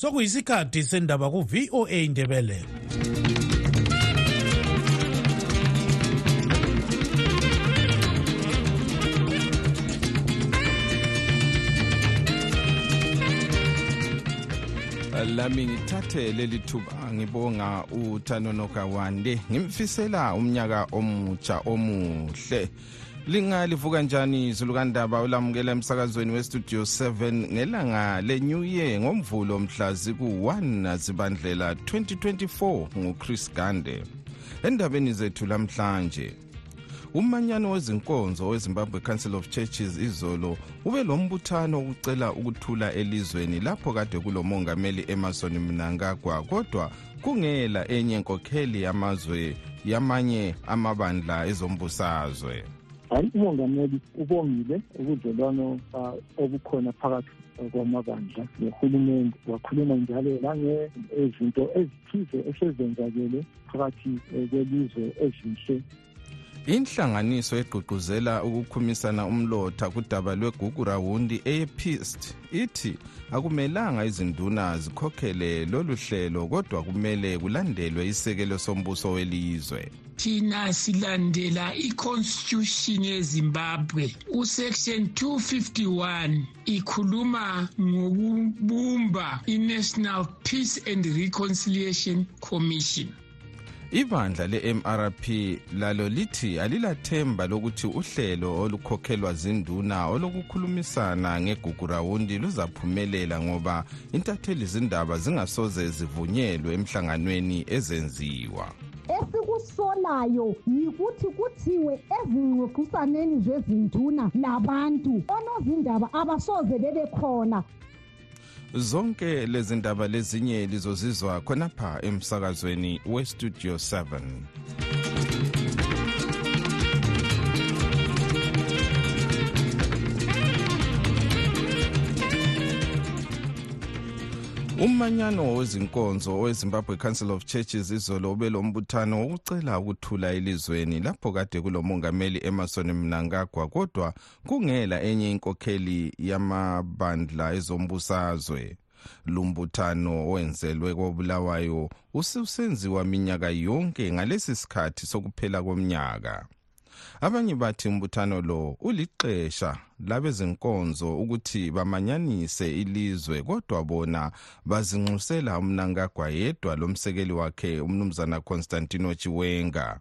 sokuyisikhathi sendaba ku-voa indebele lami ngithathe leli thuba ngibonga uthanonoka wande ngimfisela umnyaka omutsha omuhle. Lingalivuka njani zulukandaba ulamukela emsakazweni westudio 7 ngelanga le-new year ngomvulo mhla ziku-1 zibandlela 2024 nguchris gande. Endabeni zethu lamhlanje umanyano wezinkonzo wezimbabwe council of churches izolo ube lo mbuthano wokucela ukuthula elizweni lapho kade kulomongameli emerson mnangagwa kodwa kungela enye nkokheli yamazwe yamanye amabandla ezombusazwe. Hayi umongameli ubongile ubudlelwano obukhona phakathi kwamabandla nohulumende wakhuluma njalo langezinto ezithize esezenzakele phakathi kwelizwe ezinhle. Inhlanganiso egqugquzela ukukhumisana umlotha kudaba lwegugu rawundi eyepist ithi akumelanga izinduna zikhokhele lolu hlelo kodwa kumele kulandelwe isekelo sombuso welizwe. Thina silandela iconstitution yezimbabwe. Usection 251 ikhuluma ngokubumba i-national peace and reconciliation commission. Ibandla le-mrp lalo lithi alilathemba lokuthi uhlelo olukhokhelwa zinduna olokukhulumisana ngegugu rawundi luzaphumelela ngoba intatheli zindaba zingasoze zivunyelwe emhlanganweni ezenziwa. Esikusolayo yikuthi kuthiwe ezingxoxisaneni zezinduna labantu onozindaba abasoze bebe khona. Zonke lezi ndaba lezinye lizozizwa khonapha emsakazweni westudio 7 umanyano wezinkonzo owezimbabwe council of churches izolo ube lo mbuthano wokucela ukuthula elizweni lapho kade kulomongameli emerson mnangagwa kodwa kungela enye inkokheli yamabandla ezombusazwe. Lumbuthano owenzelwe kobulawayo ususenziwa minyaka yonke ngalesi sikhathi sokuphela komnyaka abanye bathi umbuthano lo ulixesha labezinkonzo ukuthi bamanyanise ilizwe kodwa bona bazinxusela umnangagwa yedwa lomsekeli wakhe umnumzana constantino chiwenga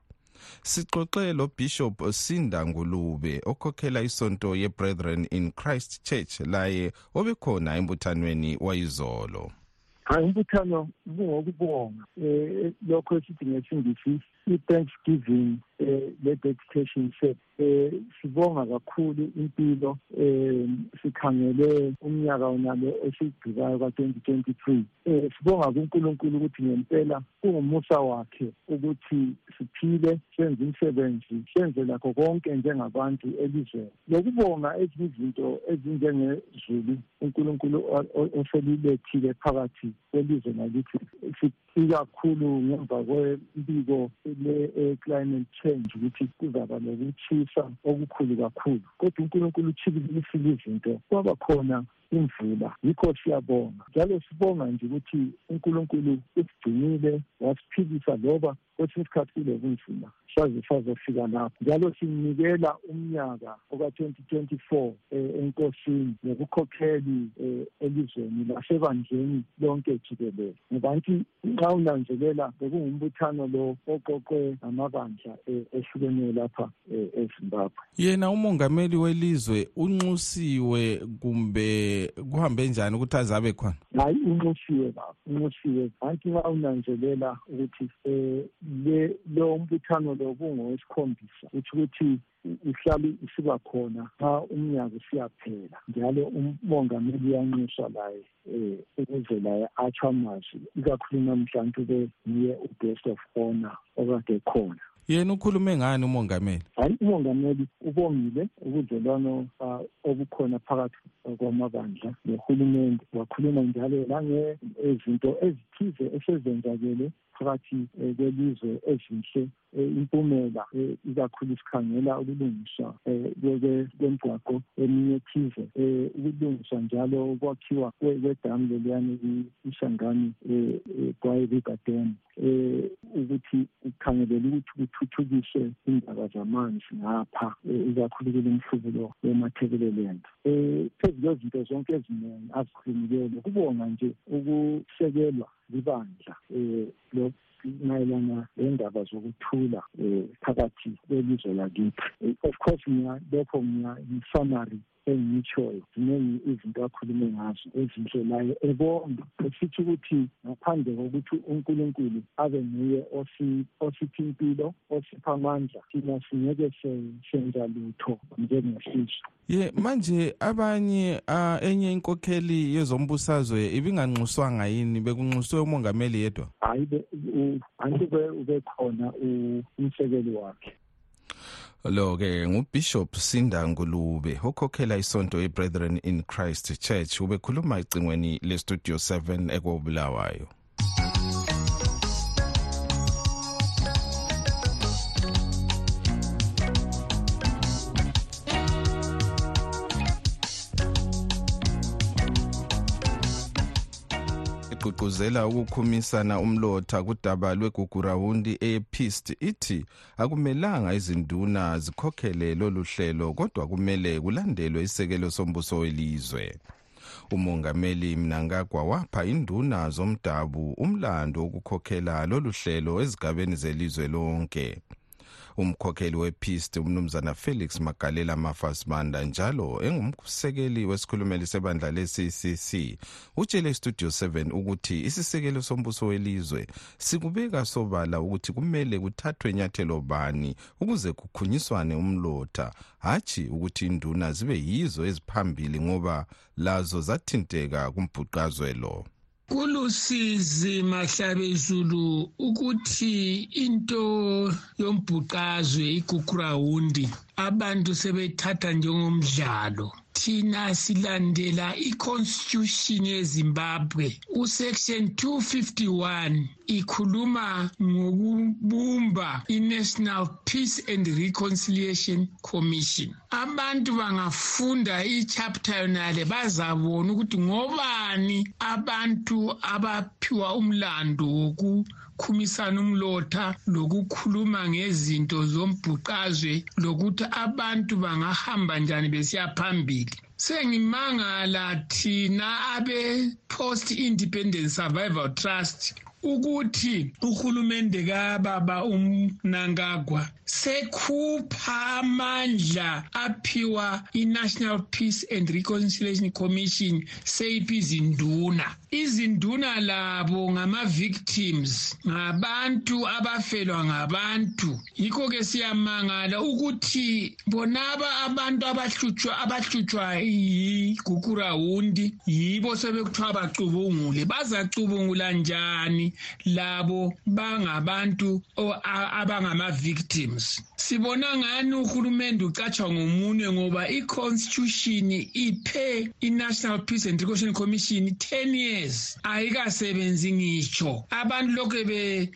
sixoxe lobishop sinda ngulube okhokhela isonto ye-brethren in christ church laye obekhona embuthanweni wayizolo. Hayi umbuthano bungokubonga um lokho esithi ngesingisi i-thanksgiving um le-dedication set um sibonga kakhulu impilo um sikhangele umnyaka wonalo twenty three um sibonga kunkulunkulu ukuthi ngempela kungumusa wakhe ukuthi siphile senze umsebenzi senze lakho konke njengabantu elizweni. Lokubonga ezinye izinto ezinjengezulu unkulunkulu oselilethile phakathi kwelizwe nalithi ikakhulu ngemva kwembiko le-climate change ukuthi kuzaba lokuthisa okukhulu kakhulu. Kodwa unkulunkulu utshibilisile izinto kwaba khona imvula. Yikho siyabonga. Njalo sibonga nje ukuthi unkulunkulu usigcinile wasiphilisa loba kwesinye isikhathi kulobunzima saze sazofika lapho. Njalo simnikela umnyaka oka-twenty twenty four um enkosini nokukhokheli um elizweni lasebandleni lonke jikelele. Ngoba nti nxa unanzelela bekungumbuthano lo oqoqwe amabandla ehlukeneyo lapha ezimbabwe. Yena umongameli welizwe unxusiwe kumbe kuhambe njani ukuthi azabe khona? Hayi unxusiwe baba unxusiwe. Anti nxa unanzelela ukuthi um le lo mbuthano lo bungowesikhombisa utsho ukuthi uhlale usiba khona xa umnyaka usiyaphela. Njalo umongameli uyanxuswa laye um ukuze laye atsho amazwi. Ikakhulu namhlanje ube nguye u-best of honor okade khona yena ukhulume ngani umongameli? Hayi umongameli ubongile ubudlelwano obukhona phakathi kwamabandla nohulumende wakhuluma njalo langezinto ezithize esezenzakele phakathi kwelizwe ezinhle impumela ikakhulu sikhangela ukulungiswa kwemgwaqo eminye ethize ukulungiswa njalo ukwakhiwa kwedamu leliyani ishangani kwaye-river dam ukuthi kukhangelele ukuthi kuthuthukiswe indaba zamanzi ngapha ikakhulu kulo mhlubulo wemathebeleland um phezu kwezinto zonke eziningi azikhulumileyo kubonga nje ukusekelwa libandla um mayelana lendaba zokuthula um phakathi kwelizwe lakithi. Of course lokho ngi-summary engiyitshoyo ziningi izinto akhulume ngazo ezinhle laye ebonga esithi ukuthi ngaphandle kokuthi unkulunkulu abe nguye osipha impilo osipha amandla thina singeke senza lutho njengesizwe ye manje abanye uh, enye inkokheli yezombusazwe ibinganxuswanga yini? Bekunxuswe umongameli yedwa? Hayi anti ubekhona umsekeli wakhe. Lo-ke ngubishop sinda ngulube okhokhela isonto i-brethren in christ church ubekhuluma ecingweni lestudio 7 ekobulawayo igqugquzela ukukhumisana umlotha kudaba lwegugurawundi eyepist ithi akumelanga izinduna zikhokhele lolu hlelo kodwa kumele kulandelwe isekelo sombuso welizwe. Umongameli mnangagwa wapha induna zomdabu umlando wokukhokhela lolu hlelo ezigabeni zelizwe lonke. Umkhokheli wepist umnumzana felix magalela mafasibanda njalo engumsekeli wesikhulumeli sebandla le-ccc utshele istudio 7 ukuthi isisekelo sombuso welizwe sikubeka sobala ukuthi kumele kuthathwe nyathelo bani ukuze kukhunyiswane umlotha. Hatshi ukuthi induna zibe yizo eziphambili ngoba lazo zathinteka kumbhuqazwe lo kulusizi mahlabezulu ukuthi into yombhuqazwe igugurawundi abantu sebethatha njengomdlalo. Thina silandela iconstitution yezimbabwe usection 251 ikhuluma ngokubumba i-national peace and reconciliation commission. Abantu bangafunda ichapter yonale bazabona ukuthi ngobani abantu abaphiwa umlando woku ukukhumisana umlotha lokukhuluma ngezinto zombhuqazwe lokuthi abantu bangahamba njani besiya phambili. Sengimangala thina abe-post independent survival trust ukuthi uhulumende kababa umnankagwa sekhupha amandla aphiwa i-national peace and reconciliation commission seyiphi izinduna izinduna labo ngama-victims ngabantu abafelwa ngabantu. Yikho-ke siyamangala ukuthi bonaba abantu abahlutshwa abahlutshwa yigugurawundi yibo sebekuthiwa bacubungule. Bazacubungula njani labo bangabantu abangama-victims? Sibona ngani uhulumende ucatshwa ngomunye ngoba i-constitution iphe i-national peace and reconciliation commission 10 years. Ayikasebenzi ngitsho abantu lokhu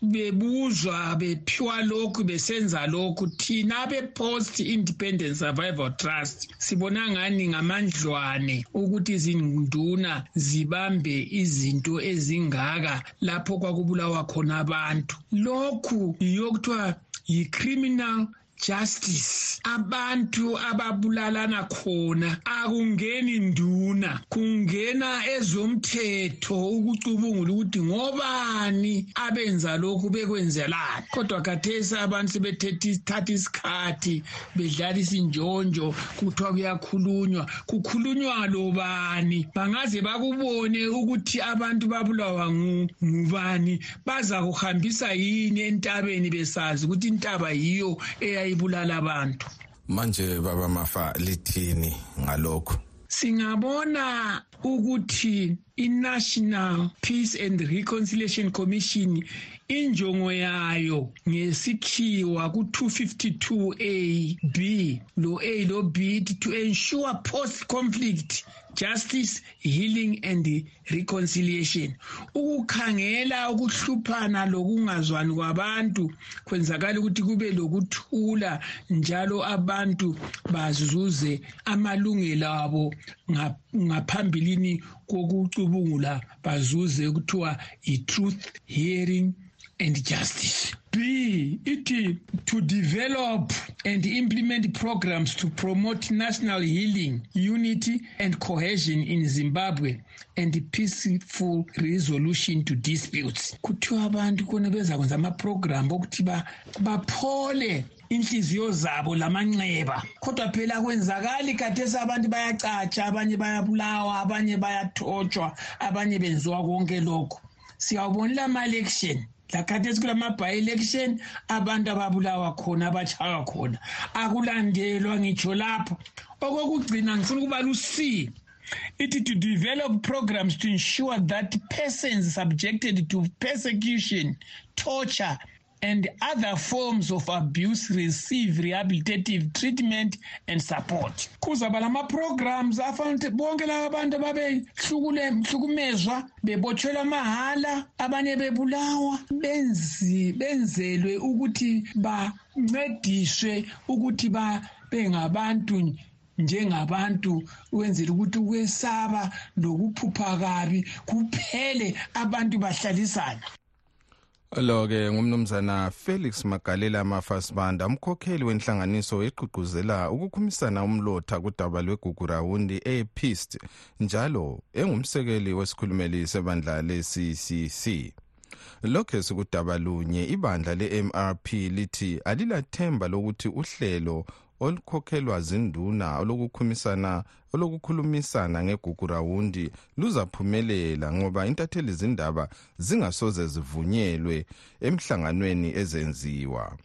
bebuzwa bephiwa lokhu besenza lokhu. Thina be-post independent survival trust sibona ngani ngamandlwane ukuthi izinduna zibambe izinto ezingaka lapho kwakubulawa khona abantu. Lokhu yiyokuthiwa yi-criminal No. Justice. Abantu ababulalana khona akungeni nduna kungena ezomthetho ukucubungula ukuthi ngobani abenza lokhu bekwenzelani. Kodwa khathesi abantu sebethatha isikhathi bedlala isinjonjo kuthiwa kuyakhulunywa. Kukhulunywa lobani? Bangaze bakubone ukuthi abantu babulawa ngubani? Baza kuhambisa yini entabeni besazi ukuthi intaba yiyo eyayi ibulala abantu. Manje baba mafa lithini ngalokho? Singabona ukuthi i-national peace and reconciliation commission injongo yayo ngesikhiwa ku-252a b lo a lo b to ensure post conflict justice healing and reconciliation. Ukukhangela ukuhluphana lokungazwani kwabantu kwenzakala ukuthi kube lokuthula njalo abantu bazuze amalungelo abo ngaphambilini kokucubungula bazuze kuthiwa i-truth hearing and justice. B ithi to develop and implement programs to promote national healing unity and cohesion in zimbabwe and peaceful resolution to disputes. Inhliziyo zabo lamanxeba. Kodwa phela kwenzakali khathesi abantu bayacatsha abanye bayabulawa abanye bayathotshwa abanye benziwa konke lokho siyawubonela ama-election lakhathesi kulama-by-election abantu ababulawa khona abatshaywa khona. Akulandelwa ngitsho lapho. Okokugcina ngifuna ukuba luc ithi to develop programs to ensure that persons subjected to persecution torture and other forms of abuse receive rehabilitative treatment and support. Kuzaba lama-programs afanele bonke laba bantu ababehlukumezwa bebotshelwa mahala abanye bebulawa. Benzi benzelwe ukuthi bancediswe ukuthi bengabantu njengabantu wenzela ukuthi ukwesaba lokuphupha kabi kuphele abantu bahlalisana lo-ke ngumnumzana felix magalela mafasibanda umkhokheli wenhlanganiso egqugquzela ukukhumisana umlotha kudaba lwegugurawundi e-pist njalo engumsekeli wesikhulumeli sebandla le-ccc lokhu sikudaba lunye ibandla le-mrp lithi alilathemba lokuthi uhlelo olukhokhelwa zinduna olokukhumisana olokukhulumisana ngegugurawundi luzaphumelela ngoba intatheli zindaba zingasoze zivunyelwe emhlanganweni ezenziwa.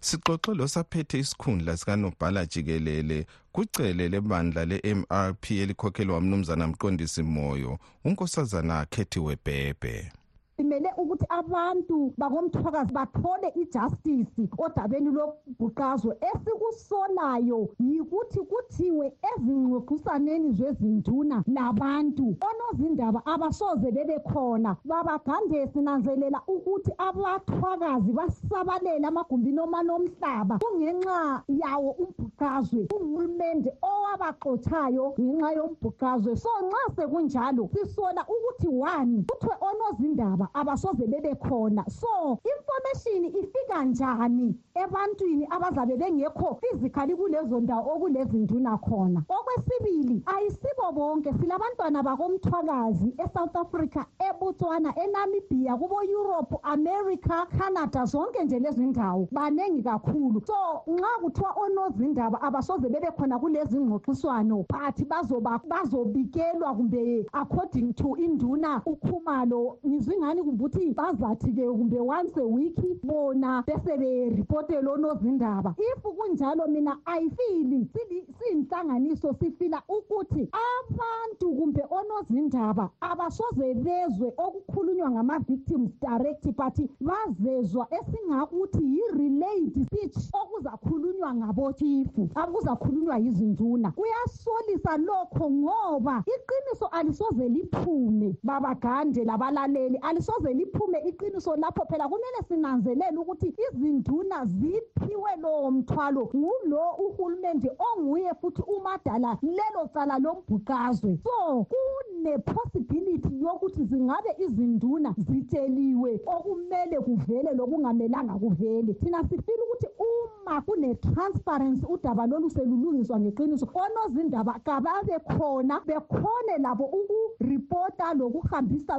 Sixoxe losaphethe isikhundla sikanobhala jikelele kucele lebandla le-mrp elikhokhelwa umnumzana mqondisi moyo unkosazana khethiwe bhebhe simele ukuthi abantu bakomthwakazi bathole ijustice odabeni lobhuqazwe esikusolayo yikuthi kuthiwe ezingxoxisaneni zezinduna labantu onozindaba abasoze bebe khona babagande sinanzelela ukuthi abathwakazi basabalele amagumbini omanomhlaba. Kungenxa yawo umbhuqazwe uhulumende owabaxotshayo ngenxa yombhuqazwe. So nxa sekunjalo sisola ukuthi one kuthiwe onozindaba abasoze bebe khona so information ifika njani ebantwini abazabe bengekho physically kulezo ndawo okulezinduna khona? Okwesibili ayisibo bonke. Silabantwana bakomthwakazi esouth africa ebotswana enamibia kubo-europe america canada zonke nje lezi ndawo. Baningi kakhulu. So nxa kuthiwa onozindaba abasoze bebe khona kulezi ngxoxiswano but bazobikelwa kumbe according to induna ukhumalo ngizwingani kumbe ukuthi bazathi-ke kumbe once a week bona bese beripotele onozindaba. If kunjalo mina ayifili siyinhlanganiso sifila ukuthi abantu kumbe onozindaba abasoze bezwe okukhulunywa ngama-victims direct but bazezwa esingakuthi yi-relayed speech okuzakhulunywa ngabochifu akuzakhulunywa yizinduna kuyasolisa lokho ngoba iqiniso alisoze liphume. Babagande labalaleli alisoze liphume iqiniso lapho phela kumele sinanzelele ukuthi izinduna ziphiwe lowo mthwalo. Ngulo uhulumende onguye futhi umadala lelo cala lombhuqazwe. So kune-possibility yokuthi zingabe izinduna zitsheliwe okumele kuvele lokungamelanga kuvele. Thina sifile ukuthi uma kune-transparency udaba lolu selulungiswa ngeqiniso onozindaba kababe khona bekhone labo ukuripota lokuhambisa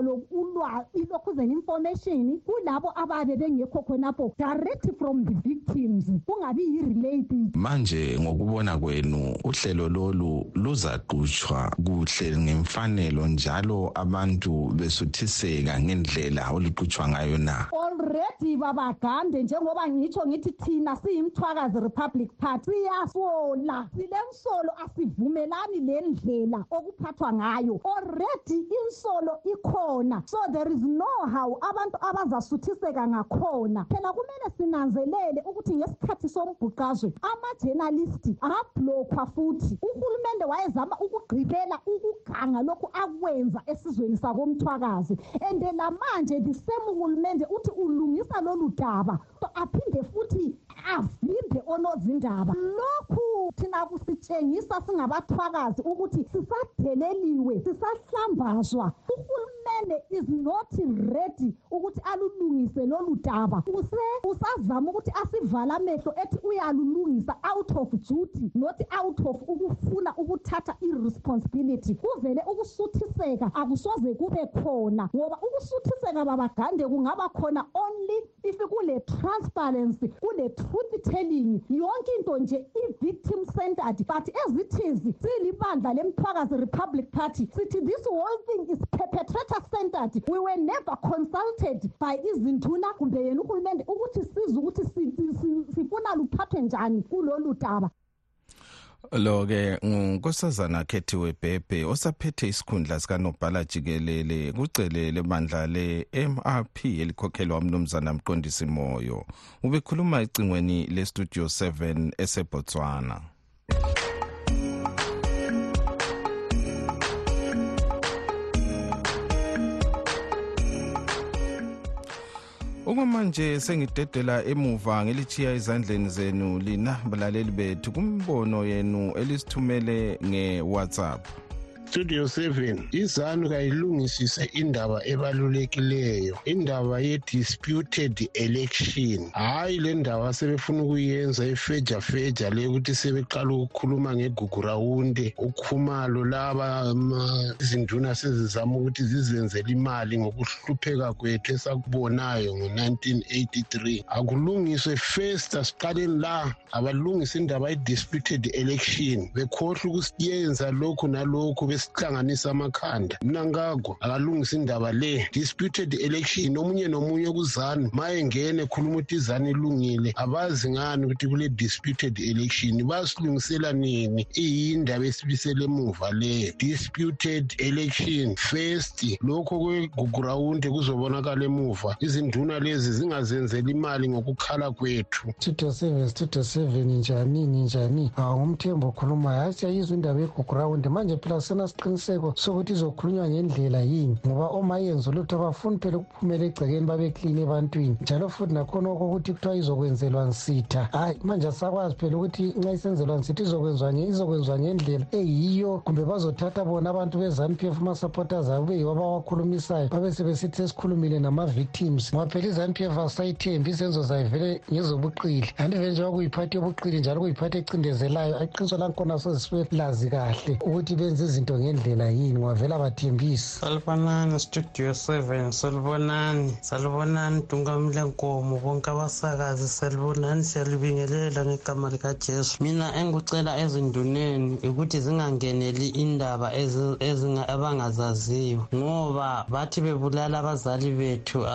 ilokhuzeni information kulabo ababe bengekho khonapho direct from the victims kungabi yi-related. Manje ngokubona kwenu uhlelo lolu luzaqutshwa kuhle ngemfanelo njalo abantu besuthiseka ngendlela oluqutshwa ngayo na? Already babagande njengoba ngitsho ngithi thina siyimthu komthwakazi republic party. Siyasola silensolo asivumelani lendlela okuphathwa ngayo. Already insolo ikhona. So there is no how abantu abazasuthiseka ngakhona. Phela kumele sinanzelele ukuthi ngesikhathi sombhuqazwe amajenalisti ablokhwa futhi. Uhulumende wayezama ukugqibela ukuganga lokhu akwenza esizweni sakomthwakazi. And lamanje the same uhulumende uthi ulungisa lolu daba aphinde futhi avimbe onozindaba. Lokhu thina kusitshengisa singabathwakazi ukuthi sisadeleliwe sisahlambazwa. Uhulumende is not ready ukuthi alulungise lolu daba. Usazama ukuthi asivala amehlo ethi uyalulungisa out of duty not out of ukufuna ukuthatha i-responsibility. Kuvele ukusuthiseka akusoze kube khona ngoba ukusuthiseka babagande kungaba khona only if kule transparency kule truth telling. Yonke into nje i-victim centered but as it is siyilibandla lemthwakazi republic party. Sithi this whole thing is perpetrator centered we were never consulted by izinduna kumbe yena uhulumende ukuthi size ukuthi sifuna luphathwe njani kulolu daba. Lo ke ngunkosazana khethiwe bhebhe osaphethe isikhundla sikanobhala jikelele kucele lebandla le-mrp elikhokhelwa umnumzana mqondisi moyo. Ubekhuluma ecingweni lestudio 7 esebotswana. Okwamanje sengidedela emuva ngelichiya ezandleni zenu lina balaleli bethu kumbono yenu elisithumele nge-whatsapp. Studio 7 izanu kayilungisise indaba ebalulekileyo indaba ye-disputed election. Hhayi le ndaba sebefuna ukuyenza ifeja feja le ukuthi sebeqala ukukhuluma ngegugu rawunde ukhumalo laba izinduna sezizama ukuthi zizenzele imali ngokuhlupheka kwethu esakubonayo ngo-1983 akulungiswe first asiqaleni la abalungise indaba ye-disputed election. Bekhohlwa ukusiyenza lokhu nalokhu besihlanganisa amakhanda. Mina ngakho akalungisa indaba le. Disputed election omunye nomunye kuzanu ma engene ekhuluma ukuthi izanu ilungile abazi ngani ukuthi kule disputed election? Basilungisela nini? Iyindaba esibisele emuva leyo disputed election first lokho kwegugurawundi kuzobonakala emuva. Izinduna lezi zingazenzeli imali ngokukhala kwethu. Studio seven studio seven njanini njani? Ngumthembo okhulumayo. Hayi siyayizwa indaba yegugurawundi manje phela senasiqiniseko sokuthi izokhulunywa ngendlela yini. Ngoba omayenza ulutho abafuni phela ukuphumela egcekeni babeklini ebantwini. Njalo futhi nakhona okokuthi kuthiwa izokwenzelwa nsitha. Hhayi manje asakwazi phela ukuthi nxa isenzelwa nsitha izokwenziwa ngendlela eyiyo. Kumbe bazothatha bona abantu be-zanu p f ama-supporters abo beyiwo abawakhulumisayo babe sebesithi sesikhulumile nama-victims. Ngoba phela i-zanu p f asayithembi izenzo zayivele ngezobuqili. Anti vele njengoba kuyiphathi yobuqili njalo kuyiphathi ecindezelayo aqiniswa lankhona sezisibelazi kahle ukuthi benze izinto ngendlela yini? Ngwavela bathembisi. Salibonani studio seven salibonani salibonani dungamlenkomo bonke abasakazi salibonani siyalibingelela ngegama likajesu. Mina engikucela ezinduneni ukuthi zingangeneli indaba abangazaziyo. Ngoba bathi bebulala abazali bethu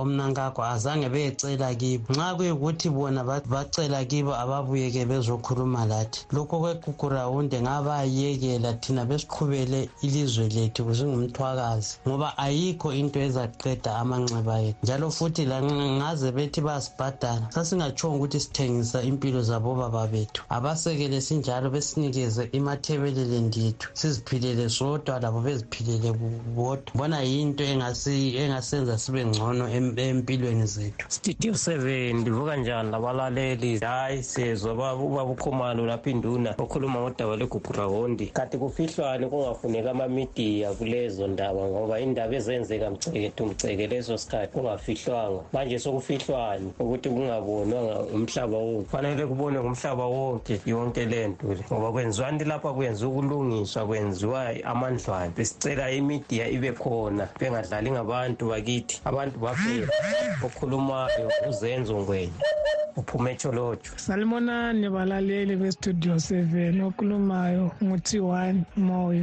omnankakho azange beyecela kibo. Nxa kuyikuthi bona bacela kibo ababuyeke bezokhuluma lathi. Lokho kwekugurawunde ngabayekela thina besiqhubele ilizwe lethu kusingumthwakazi ngoba ayikho into ezaqeda amanxeba ethu. Njalo futhi langaze bethi bayasibhadala sasingatshongo ukuthi sithengisa impilo zabobaba bethu. Abasekele sinjalo besinikeze imathebelele ndethu siziphilele sodwa labo beziphilele bodwa. Bona yinto engasenza sibe ngcono empilweni zethu. Studio seven ndivuka njani labalaleli hayi sezwa ubaba ukhumalo lapha induna okhuluma ngodaba legugurawondi kanti kufihlwane kungafuneka amamidiya kulezo ndaba ngoba indaba ezenzeka mcekethu mceke leso sikhathi kungafihlwanga. Manje sokufihlwane ukuthi kungabonwanga umhlaba wonke. Fanele kubonwe ngumhlaba wonke yonke le nto le ngoba kwenziwani lapha kwenziwa ukulungiswa kwenziwa amandlwane besicela imidiya ibe khona bengadlali ngabantu bakithi. Abantu bafela okhulumayo uzenzo ngwenya uphume echolojo salibonani balaleli bestudio seven okhulumayo nguthi one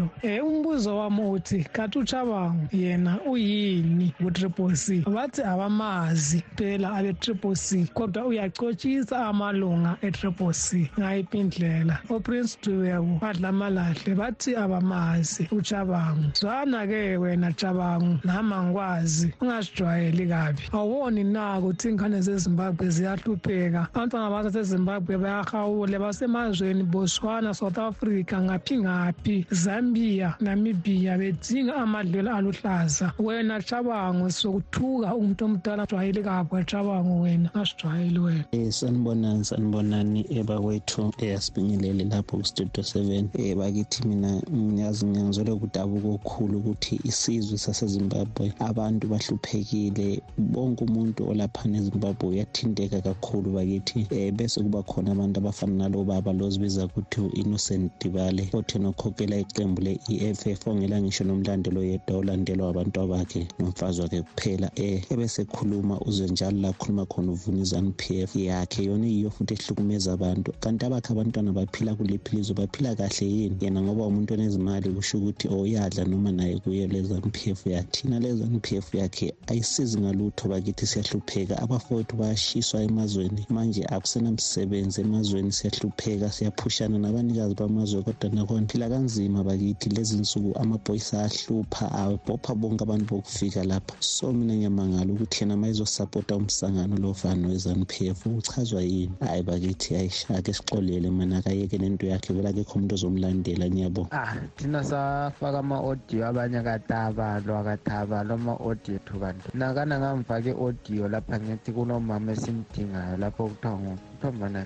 moyo um umbuzo wami uthi kathi uchabango yena uyini? Ku-triple c. Bathi abamazi phela abe-triple c kodwa uyacotshisa amalunga e-triple c. Ngayiphi indlela? Oprince duyebo badla amalahle bathi abamazi uchabango zwana-ke wena chabango nami angikwazi ungasijwayeli kabi. Awuboni na ukuthi ingane zezimbabwe ziyahlupheka? Abantwana basasezimbabwe bayahawule basemazweni botswana south africa ngaphi ngaphi zambia namibia bedinga amadlelo aluhlaza. Wena chabango sokuthuka umuntu omdala jwayeli kakho chabango wena asijwayeli wena. Um sanibonani sanibonani ebakwethu eyasibingelele lapho kustudio seven. Um bakithi mina ngiyazi ngiyangizwela kudabuka okukhulu ukuthi isizwe sasezimbabwe abantu bahluphekile bonke umuntu olaphana ezimbabwe uyathinteka kakhulu bakithi. Um bese kuba khona abantu abafana nalo baba lozibiza ukuthi u-innocent dibale othena okhokhela iqembu le-e f f ongela ngisho nomlandelo yedwa olandelwa abantu bakhe nomfazi wakhe kuphela um ebesekhuluma uzwe njalo la khuluma khona uvuna izanu p f yakhe. Yona iyiyo futhi ehlukumeza abantu. Kanti abakhe abantwana baphila kuliphi lizwe? Baphila kahle yini? Yena ngoba umuntu onezimali kusho ukuthi oyadla noma naye kuye lezanu p f yathina lezanu p f yakhe ayisizi ngalutho bakithi siyahlupheka. Abafowethu bayashiswa emazweni. Manje akusenamsebenzi emazweni siyahlupheka siyaphushana nabanikazi bamazwe kodwa nakhona phila kanzima bakithi. Lezi nsuku amabhoyisi ahlupha abopha bonke abantu bokufika lapha? So mina ngiyamangala ukuthi yena ma izosapota umsangano lofana wezanu p f uchazwa yini? Hhayi bakithi ayishake sixolele mana akayeke lento yakhe vele akekho umuntu ozomlandela ngiyabona ah thina safaka ama-audio abanye akatabalo akatabalo ama-audio ethu bantu nakana ngamfake i-audio lapha ngithi kunomama esimdingayo lapho kuthiwa kuthiwa mbana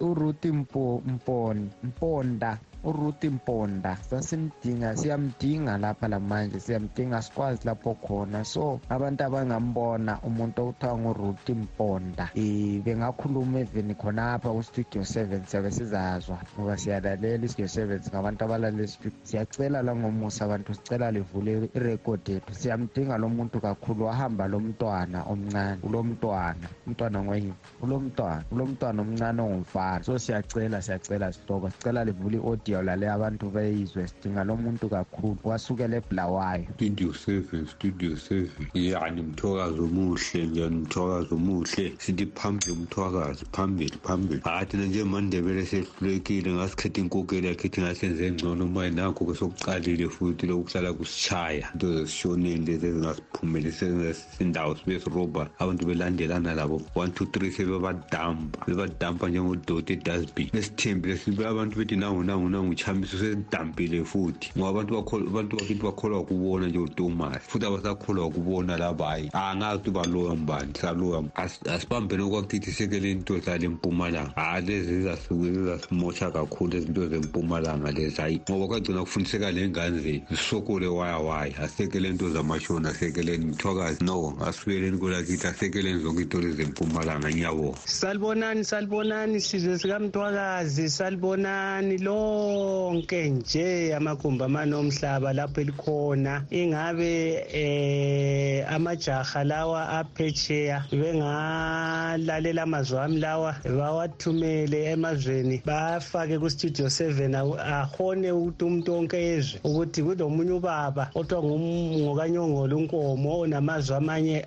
uruth mponda. Uruth mponda. Sasimdinga siyamdinga lapha lamanje siyamdinga sikwazi lapho khona. So abantu abangambona umuntu okuthiwa nguruth mponda um bengakhuluma even khonapha kustudio seven siyabe sizazwa ngoba siyalalela istudio seven. Ngabantu abalalela istudio siyacela langomusa abantu sicela livule irekhodi yethu. Siyamdinga lo muntu kakhulu wahamba lo mntwana omncane ulo mntwana umntwana ngoyini ulo mntwana ulo mntwana omncane ongumfana. So siyacela siyacela sihlobo sicela livule i-audio studio lale abantu beyizwe sidinga lo muntu kakhulu. Wasukela ebulawayo. Studio seven studio seven. Yani mthokazi omuhle njani mthokazi omuhle. Sithi phambili umthwakazi phambili phambili. Hathi na nje mandebele sehlulekile. Ngasikhetha inkokeli yakhethi ngasenze ngcono. Maye nakho ke sokuqalile futhi lokuhlala kusishaya into zesishoneni lezi ezingasiphumeli sezindawo sibe sirobha abantu belandelana labo. One two three sebebadampa. Bebadampa njengodoti edustbin besithembile sibe abantu bethi nangu nangu nangu uchamisa usedampile futhi. Ngoba abantu abantu bakithi bakholwa kubona nje utomasi futhi abasakholwa ukubona laba hayi angazi ukuthi baloya mbani saloya asibambeni okwakuthi sekele into zale mpumalanga. Hayi lezi zizasimosha kakhulu izinto zempumalanga lezi. Hayi ngoba kwagcina kufundiseka le ngane zethu zisokole waya waya. Asekele into zamashoni asekeleni mthwakazi. No asibuyeleni kwelakithi asekeleni zonke intoli zempumalanga. Ngiyabonga. Salibonani salibonani sizwe sikamthwakazi. Salibonani lonke nje amagumbi amane omhlaba lapho elikhona. Ingabe eh amajaha lawa aphetsheya bengalalela amazwi ami lawa bawathumele emazweni bafake kustudio 7 ahone ukuthi umuntu wonke ezwe ukuthi kulomunye ubaba othiwa ngokanyongolo unkomo onamazwi amanye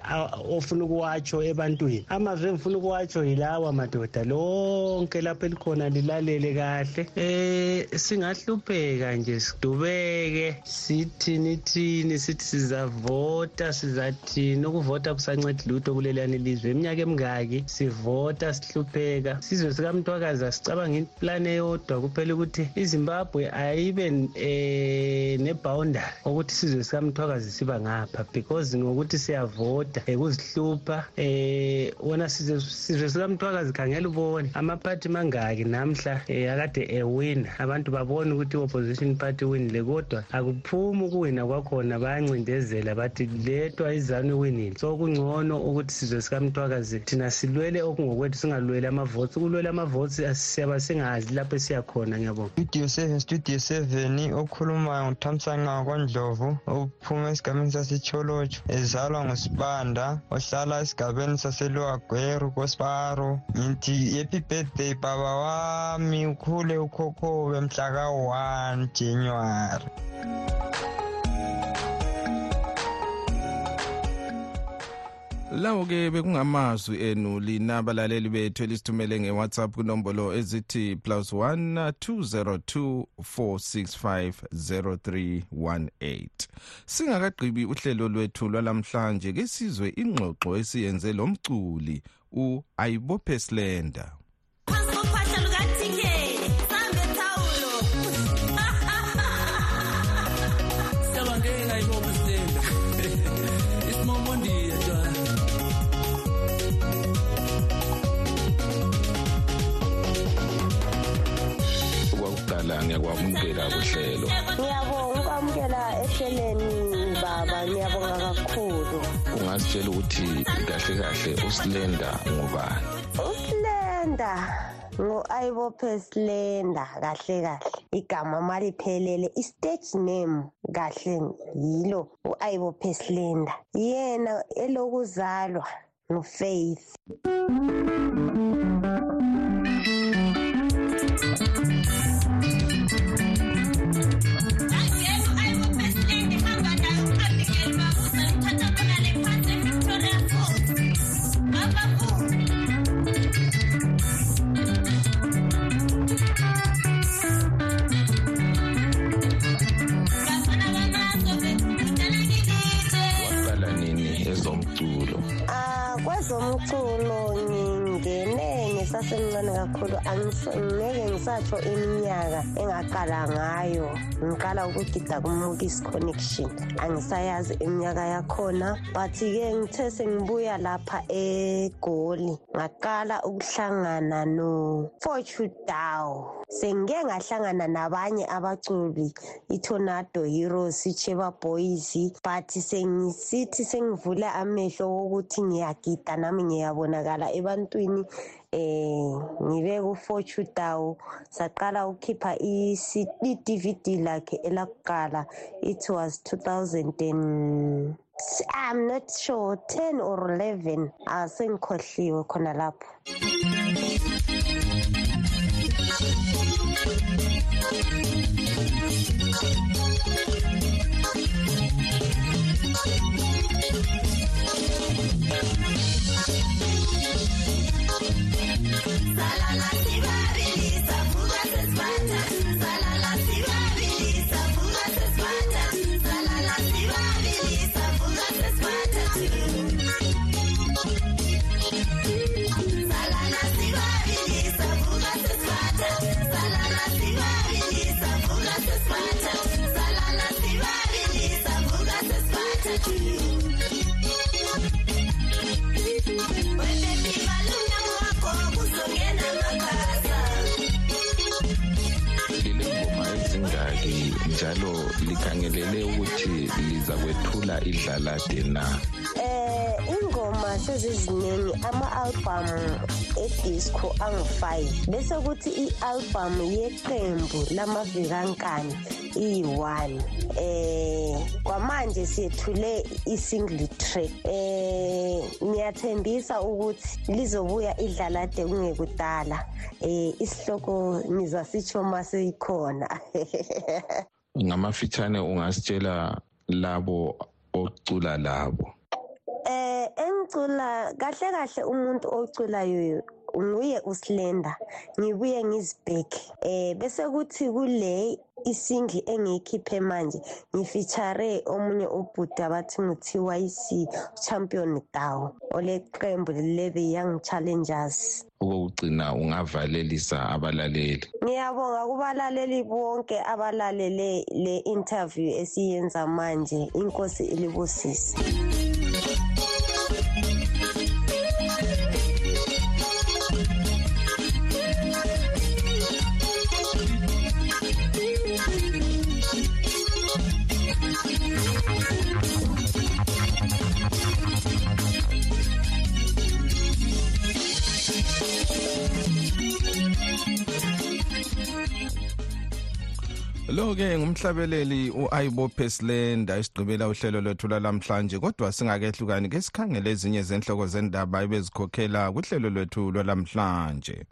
ofuna ukuwatsho ebantwini. Amazwi engifuna ukuwatsho yilawa madoda lonke lapho elikhona lilalele kahle. Eh singahlupheka nje sidubeke. Sithini thini sithi sizavota sizathini? Ukuvota kusancedi lutho kuleliyani lizwe. Iminyaka emingaki sivota sihlupheka. Sizwe sikamntwakazi asicabanga iplani eyodwa. Kuphela ukuthi izimbabwe ayibe um nebhawundari ukuthi sizwe sikamthwakazi siba ngapha. Because ngokuthi siyavota ukuzihlupha um wona sizwe sikamthwakazi khangela ubone. Amaphathi mangaki namhla um akade ewina abantu abantu babone ukuthi i-opposition party winile kodwa akuphumi ukuwina kwakhona bayancindezela bathi ledwa izanu iwinile. So kungcono ukuthi sizwe sikamntwakazi thina silwele okungokwethu singalweli amavoti ukulwela amavoti siyaba singazi lapho esiyakhona ngiyabonga. Studio seven okhulumayo nguthamsanqa kwandlovu ophuma esigabeni sasitsholotsho ezalwa ngusibanda ohlala esigabeni saseluagweru kosparo. Ngithi happy birthday baba wami. Ukhule ukhokhobe mhla ka-one january. Lawo ke bekungamazwi enu lina abalaleli bethu elisithumele ngewhatsapp kunombolo ezithi plus 1 202 465 0318 singakagqibi uhlelo lwethu lwalamhlanje ke sizwe ingxoxo esiyenze lo mculi u-ayibophe slender ungasitshela ukuthi kahle kahle usilenda ngubani? Usilenda ngo-ayibophe silenda kahle kahle. Igama maliphelele i-stage name kahle yilo u-ayibophe silenda yena elokuzalwa ngufaith. Kwezomculo ngingene ngisasemncane kakhulu. Angis- ngeke ngisatsho iminyaka engaqala ngayo. Ngiqala ukugida kumukis connection. Angisayazi iminyaka yakhona but-ke ngithe sengibuya lapha egoli ngaqala ukuhlangana no-fortune dow. Sengike ngahlangana nabanye abaculi itornado heroes icheba boys but sengisithi sengivula amehlo wokuthi ngiyagida nami ngiyabonakala ebantwini eh ngibe ku-fortune dow saqala ukukhipha i-dvd lakhe elakuqala. It was 2000 and I'm not sure 10 or 11 asengikhohliwe khona lapho. Njalo likhangelele ukuthi liza kwethula idlalade na? Eh ingoma seziziningi ama-albhamu edisco angu-5 bese kuthi i-albhamu yeqembu lamavikankani iyi-1 eh kwamanje siyethule i-single track eh niyathembisa ukuthi lizobuya idlalade kungekudala eh isihloko nizasitsho maseyikhona ngamafitshane ungasitshela labo ocula labo. Eh engicula kahle kahle umuntu oculayo nguye uslender ngibuye ngizibheke. Eh bese kuthi kule isingi engiyikhiphe manje ngifeature omunye ubhuda bathi nguthiwa isi champion dawo oleqembu le-the young challengers okokugcina ungavalelisa abalaleli? Ngiyabonga kubalaleli bonke abalalele le interview esiyenza manje. Inkosi ilibusise. Lo-ke ngumhlabeleli u-ayibophe slenda isigqibela uhlelo lwethu lwalamhlanje kodwa singakehlukani ke sikhangele ezinye zenhloko zendaba ebezikhokhela kuhlelo lwethu lwalamhlanje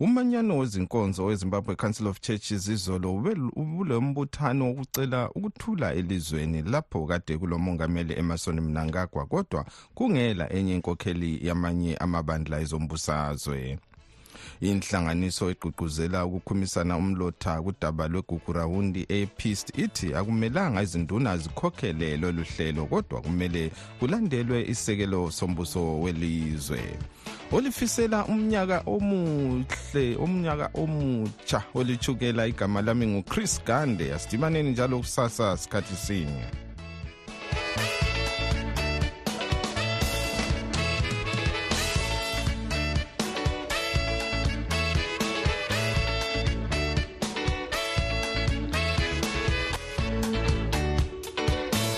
umanyano wezinkonzo wezimbabwe council of churches izolo ubule mbuthano wokucela ukuthula elizweni lapho kade kulomongameli emerson mnangagwa kodwa kungela enye inkokheli yamanye amabandla ezombusazwe inhlanganiso egqugquzela ukukhumisana umlotha kudaba lwegugurawundi e-pist ithi akumelanga izinduna zikhokhele lolu hlelo kodwa kumele kulandelwe isekelo sombuso welizwe. Olifisela umnyaka omuhle umnyaka omutsha olithukela igama lami nguchris gande. Asidibaneni njalo kusasa sikhathi sinye